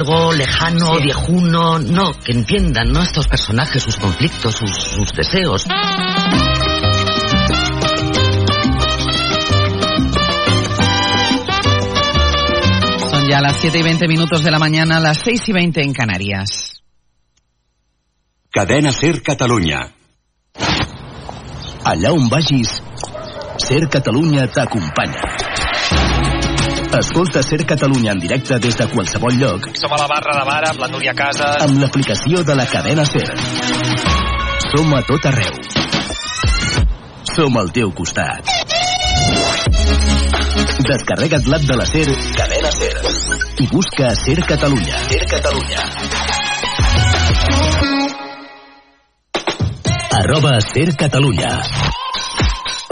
algo lejano, viejuno, no, que entiendan, ¿no? Estos personajes, sus conflictos, sus, sus deseos. Son ya las 7 y 20 minutos de la mañana, las 6 y 20 en Canarias. Cadena Ser Catalunya. Allà on vagis, Ser Catalunya t'acompanya. Escolta Ser Catalunya en directe des de qualsevol lloc Som a la barra de bar amb la Núria Casas. amb l'aplicació de la cadena Ser. Som a tot arreu. Som al teu costat. Descarrega't l'app de la Ser, cadena Ser, i busca Ser Catalunya. Ser Catalunya. Arroba Ser Catalunya.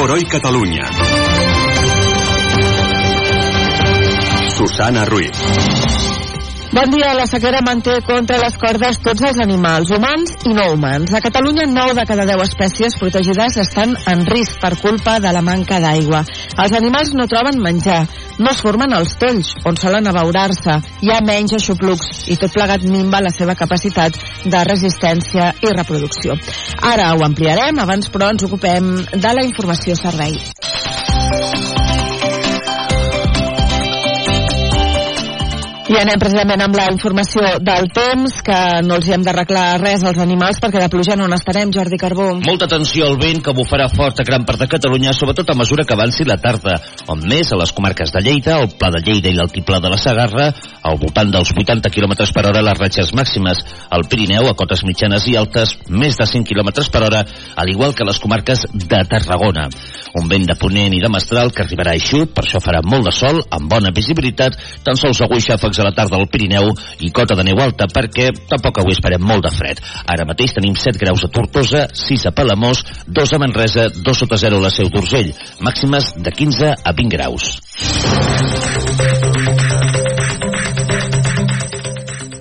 Por hoy Catalunya. Susana Ruiz. Bon dia. La sequera manté contra les cordes tots els animals, humans i no humans. A Catalunya, 9 de cada 10 espècies protegides estan en risc per culpa de la manca d'aigua. Els animals no troben menjar, no es formen els tolls, on solen abeurar-se, hi ha menys aixoplucs i tot plegat minva la seva capacitat de resistència i reproducció. Ara ho ampliarem, abans però ens ocupem de la informació servei. I anem precisament amb la informació del temps, que no els hi hem d'arreglar res als animals perquè de pluja no n'estarem, Jordi Carbó. Molta atenció al vent que bufarà fort a gran part de Catalunya, sobretot a mesura que avanci la tarda, on més a les comarques de Lleida, el Pla de Lleida i l'Altiplà de la Sagarra, al voltant dels 80 km per hora les ratxes màximes, al Pirineu a cotes mitjanes i altes, més de 100 km per hora, al igual que les comarques de Tarragona. Un vent de ponent i de mestral que arribarà eixut, per això farà molt de sol, amb bona visibilitat, tan sols avui xàfecs a la tarda al Pirineu i cota de neu alta, perquè tampoc avui esperem molt de fred. Ara mateix tenim 7 graus a Tortosa, 6 a Palamós, 2 a Manresa, 2 sota 0 a la Seu d'Urgell, màximes de 15 a 20 graus.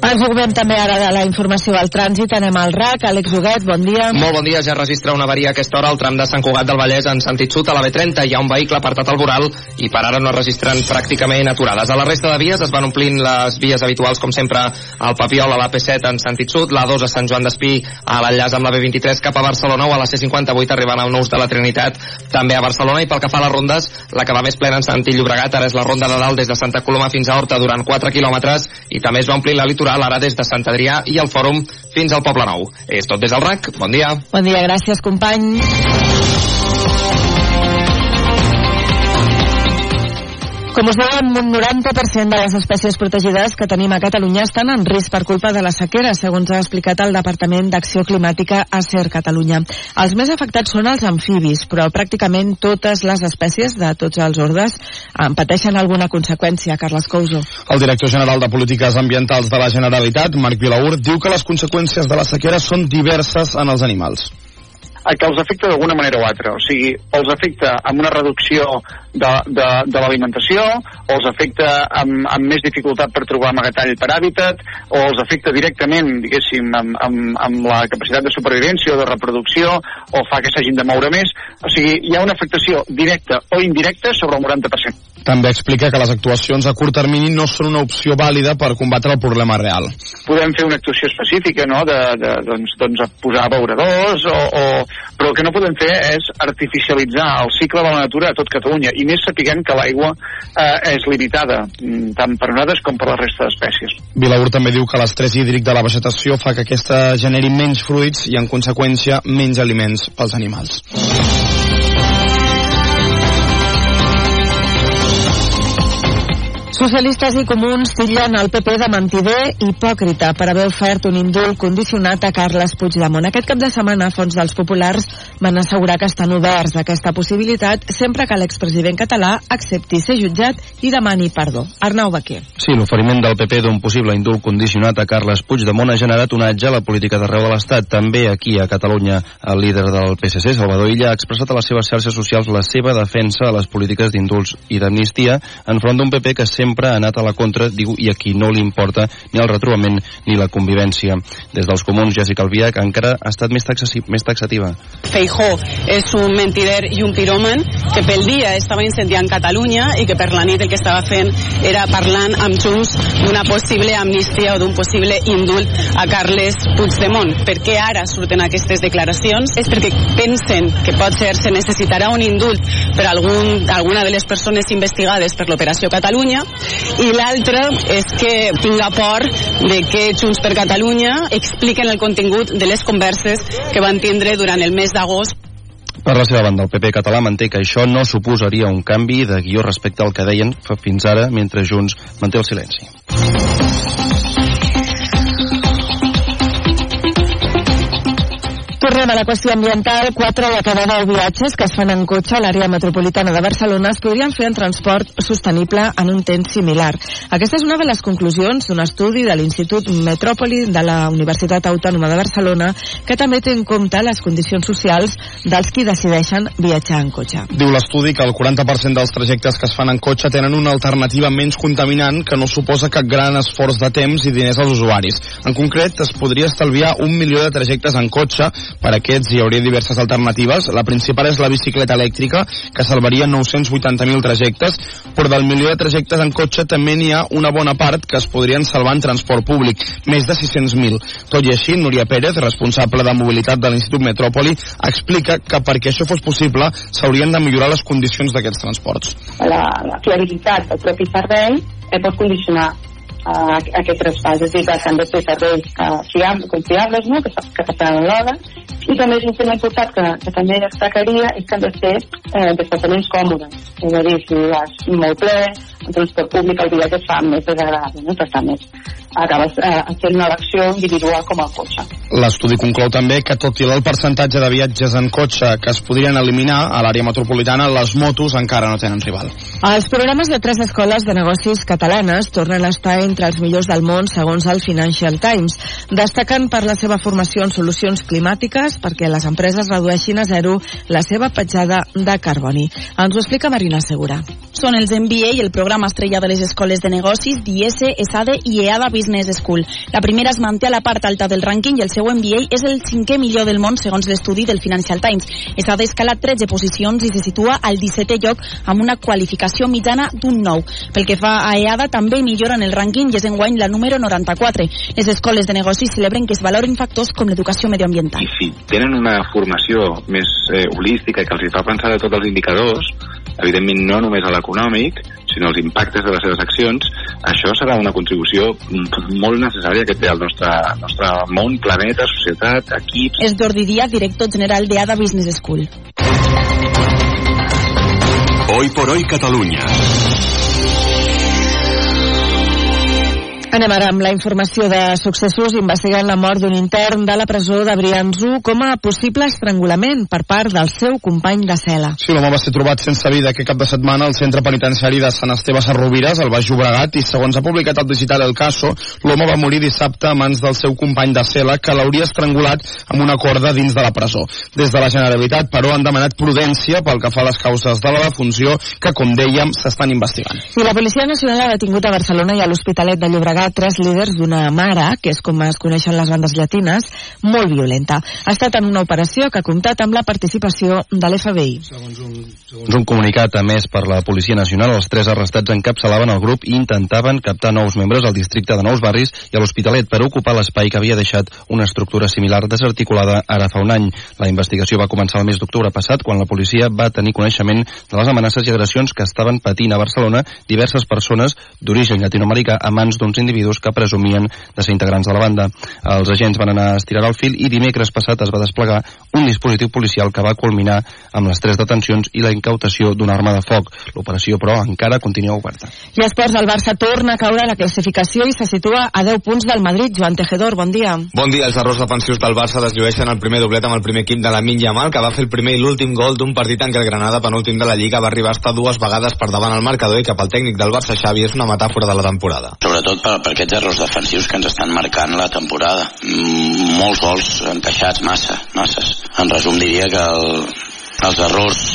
Ens ocupem també ara de la informació al trànsit. Anem al RAC. Àlex Huguet, bon dia. Molt bon dia, ja registra una avaria a aquesta hora al tram de Sant Cugat del Vallès en sentit sud a la B30. Hi ha un vehicle apartat al voral i per ara no es registren pràcticament aturades. A la resta de vies es van omplint les vies habituals, com sempre, al Papiol, a l'AP7 en sentit sud, la2 a Sant Joan d'Espí, a l'enllaç amb la B23 cap a Barcelona o a la C58 arribant al Nus de la Trinitat, també a Barcelona. I pel que fa a les rondes, la que va més plena en sentit Llobregat ara és la ronda de dalt des de Santa Coloma fins a Horta durant 4 quilòmetres i també es va omplir la litoral ara des de Sant Adrià i el Fòrum fins al Poble Nou. És tot des del RAC. Bon dia. Bon dia, gràcies, company. Com us dèiem, un 90% de les espècies protegides que tenim a Catalunya estan en risc per culpa de la sequera, segons ha explicat el Departament d'Acció Climàtica a CER Catalunya. Els més afectats són els amfibis, però pràcticament totes les espècies de tots els ordres en pateixen alguna conseqüència. Carles Couso. El director general de Polítiques Ambientals de la Generalitat, Marc Vilaur, diu que les conseqüències de la sequera són diverses en els animals a que els afecta d'alguna manera o altra. O sigui, els afecta amb una reducció de, de, de l'alimentació, o els afecta amb, amb més dificultat per trobar amagatall per hàbitat, o els afecta directament, diguéssim, amb, amb, amb la capacitat de supervivència o de reproducció, o fa que s'hagin de moure més. O sigui, hi ha una afectació directa o indirecta sobre el 90%. També explica que les actuacions a curt termini no són una opció vàlida per combatre el problema real. Podem fer una actuació específica, no?, de, de doncs, doncs posar abeuradors, o, o, però el que no podem fer és artificialitzar el cicle de la natura a tot Catalunya, i més sapiguem que l'aigua eh, és limitada, mm, tant per nosaltres com per la resta d'espècies. Vilaur també diu que l'estrès hídric de la vegetació fa que aquesta generi menys fruits i, en conseqüència, menys aliments pels animals. Socialistes i comuns titllen el PP de mentider hipòcrita per haver ofert un indult condicionat a Carles Puigdemont. Aquest cap de setmana, fons dels populars van assegurar que estan oberts a aquesta possibilitat sempre que l'expresident català accepti ser jutjat i demani perdó. Arnau Baquer. Sí, l'oferiment del PP d'un possible indult condicionat a Carles Puigdemont ha generat un atge a la política d'arreu de l'Estat. També aquí a Catalunya, el líder del PSC, Salvador Illa, ha expressat a les seves xarxes socials la seva defensa a les polítiques d'indults i d'amnistia enfront d'un PP que sempre ha anat a la contra, diu, i a qui no li importa ni el retrobament ni la convivència. Des dels comuns, Jessica Albiach encara ha estat més, taxaci, més taxativa. Feijó és un mentider i un piròman que pel dia estava incendiant Catalunya i que per la nit el que estava fent era parlant amb Junts d'una possible amnistia o d'un possible indult a Carles Puigdemont. Per què ara surten aquestes declaracions? És perquè pensen que pot ser se necessitarà un indult per algun, alguna de les persones investigades per l'operació Catalunya i l'altre és que tinga por de que Junts per Catalunya expliquen el contingut de les converses que van tindre durant el mes d'agost per la seva banda, el PP català manté que això no suposaria un canvi de guió respecte al que deien fins ara, mentre Junts manté el silenci. Tornem a la qüestió ambiental. Quatre de cada deu viatges que es fan en cotxe a l'àrea metropolitana de Barcelona es podrien fer en transport sostenible en un temps similar. Aquesta és una de les conclusions d'un estudi de l'Institut Metròpoli de la Universitat Autònoma de Barcelona que també té en compte les condicions socials dels qui decideixen viatjar en cotxe. Diu l'estudi que el 40% dels trajectes que es fan en cotxe tenen una alternativa menys contaminant que no suposa cap gran esforç de temps i diners als usuaris. En concret, es podria estalviar un milió de trajectes en cotxe per aquests hi hauria diverses alternatives. La principal és la bicicleta elèctrica, que salvaria 980.000 trajectes, però del milió de trajectes en cotxe també n'hi ha una bona part que es podrien salvar en transport públic, més de 600.000. Tot i així, Núria Pérez, responsable de mobilitat de l'Institut Metròpoli, explica que perquè això fos possible s'haurien de millorar les condicions d'aquests transports. La, la fiabilitat del propi servei eh, pot condicionar uh, aquest traspàs, és a dir, que han de ser serveis uh, fiables, confiables, no? que, que passaran l'hora, i també és un tema important que, que també destacaria és que han de ser eh, desplaçaments còmodes, és a dir, si vas molt ple, en transport públic el viatge es fa més desagradable, no? per tant, més, acabes eh, fent una elecció individual com el cotxe. L'estudi conclou també que tot i el percentatge de viatges en cotxe que es podrien eliminar a l'àrea metropolitana, les motos encara no tenen rival. Els programes de tres escoles de negocis catalanes tornen a estar entre els millors del món segons el Financial Times. Destaquen per la seva formació en solucions climàtiques perquè les empreses redueixin a zero la seva petjada de carboni. Ens ho explica Marina Segura. Són els MBA i el programa estrella de les escoles de negocis d'IS, ESADE i EADA Business School. La primera es manté a la part alta del rànquing i el seu MBA és el cinquè millor del món segons l'estudi del Financial Times. ESADE escala 13 posicions i se situa al 17è lloc amb una qualificació mitjana d'un 9. Pel que fa a EADA també millora en el rànquing i és enguany la número 94. Les escoles de negocis celebren que es valoren factors com l'educació medioambiental. I si tenen una formació més eh, holística que els fa pensar de tots els indicadors, evidentment no només a l'econòmic, sinó els impactes de les seves accions, això serà una contribució molt necessària que té el nostre, nostre món, planeta, societat, equips... És Jordi Díaz, director general de ADA Business School. Hoy por hoy Catalunya. Anem ara amb la informació de successos investigant la mort d'un intern de la presó de Brianzú com a possible estrangulament per part del seu company de cel·la. Sí, l'home va ser trobat sense vida aquest cap de setmana al centre penitenciari de Sant Esteve Sarrovires, al Baix Llobregat, i segons ha publicat el digital El Caso, l'home va morir dissabte a mans del seu company de cel·la que l'hauria estrangulat amb una corda dins de la presó. Des de la Generalitat, però, han demanat prudència pel que fa a les causes de la defunció que, com dèiem, s'estan investigant. I la Policia Nacional ha detingut a Barcelona i a l'Hospitalet de Llobregat tres líders d'una mare, que és com es coneixen les bandes llatines, molt violenta. Ha estat en una operació que ha comptat amb la participació de l'FBI. Segons un, segons un comunicat emès per la Policia Nacional, els tres arrestats encapçalaven el grup i intentaven captar nous membres al districte de Nous Barris i a l'Hospitalet per ocupar l'espai que havia deixat una estructura similar desarticulada ara fa un any. La investigació va començar el mes d'octubre passat quan la policia va tenir coneixement de les amenaces i agressions que estaven patint a Barcelona diverses persones d'origen llatinoamericà a mans d'uns individus que presumien de ser integrants de la banda. Els agents van anar a estirar el fil i dimecres passat es va desplegar un dispositiu policial que va culminar amb les tres detencions i la incautació d'una arma de foc. L'operació, però, encara continua oberta. I esports, el Barça torna a caure a la classificació i se situa a 10 punts del Madrid. Joan Tejedor, bon dia. Bon dia. Els errors defensius del Barça desllueixen el primer doblet amb el primer equip de la Yamal, que va fer el primer i l'últim gol d'un partit en què el Granada, penúltim de la Lliga, va arribar a estar dues vegades per davant el marcador i que pel tècnic del Barça, Xavi, és una metàfora de la temporada. Sobretot per, per aquests errors defensius que ens estan marcant la temporada. Molts gols encaixats, massa, masses. En resum diria que el, els errors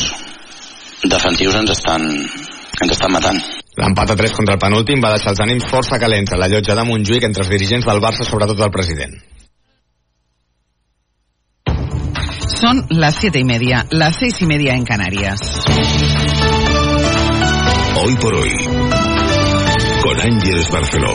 defensius ens estan, ens estan matant. L'empat a 3 contra el penúltim va deixar els ànims força calents a la llotja de Montjuïc entre els dirigents del Barça, sobretot el president. Son las siete y media, las seis y media en Canarias. Hoy por hoy, con Ángeles Barceló.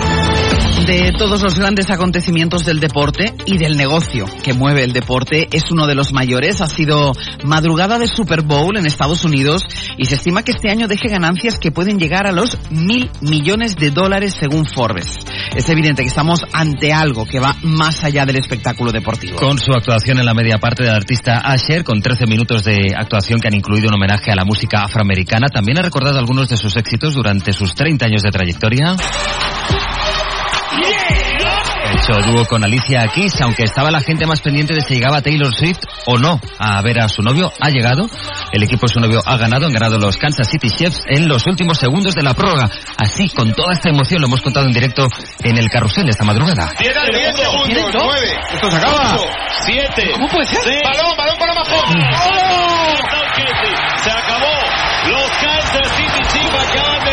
De todos los grandes acontecimientos del deporte y del negocio que mueve el deporte, es uno de los mayores. Ha sido madrugada de Super Bowl en Estados Unidos y se estima que este año deje ganancias que pueden llegar a los mil millones de dólares según Forbes. Es evidente que estamos ante algo que va más allá del espectáculo deportivo. Con su actuación en la media parte del artista Asher, con 13 minutos de actuación que han incluido un homenaje a la música afroamericana, también ha recordado algunos de sus éxitos durante sus 30 años de trayectoria. Ha hecho dúo con Alicia Keys, aunque estaba la gente más pendiente de si llegaba Taylor Swift o no a ver a su novio. Ha llegado, el equipo de su novio ha ganado, han ganado los Kansas City Chiefs en los últimos segundos de la prórroga. Así, con toda esta emoción, lo hemos contado en directo en el carrusel esta madrugada. 10 segundos, esto se acaba. 7, ¿cómo puede ser? Seis, balón, balón para Mahón. ¡Oh! Se acabó. Los Kansas City Chiefs acaban de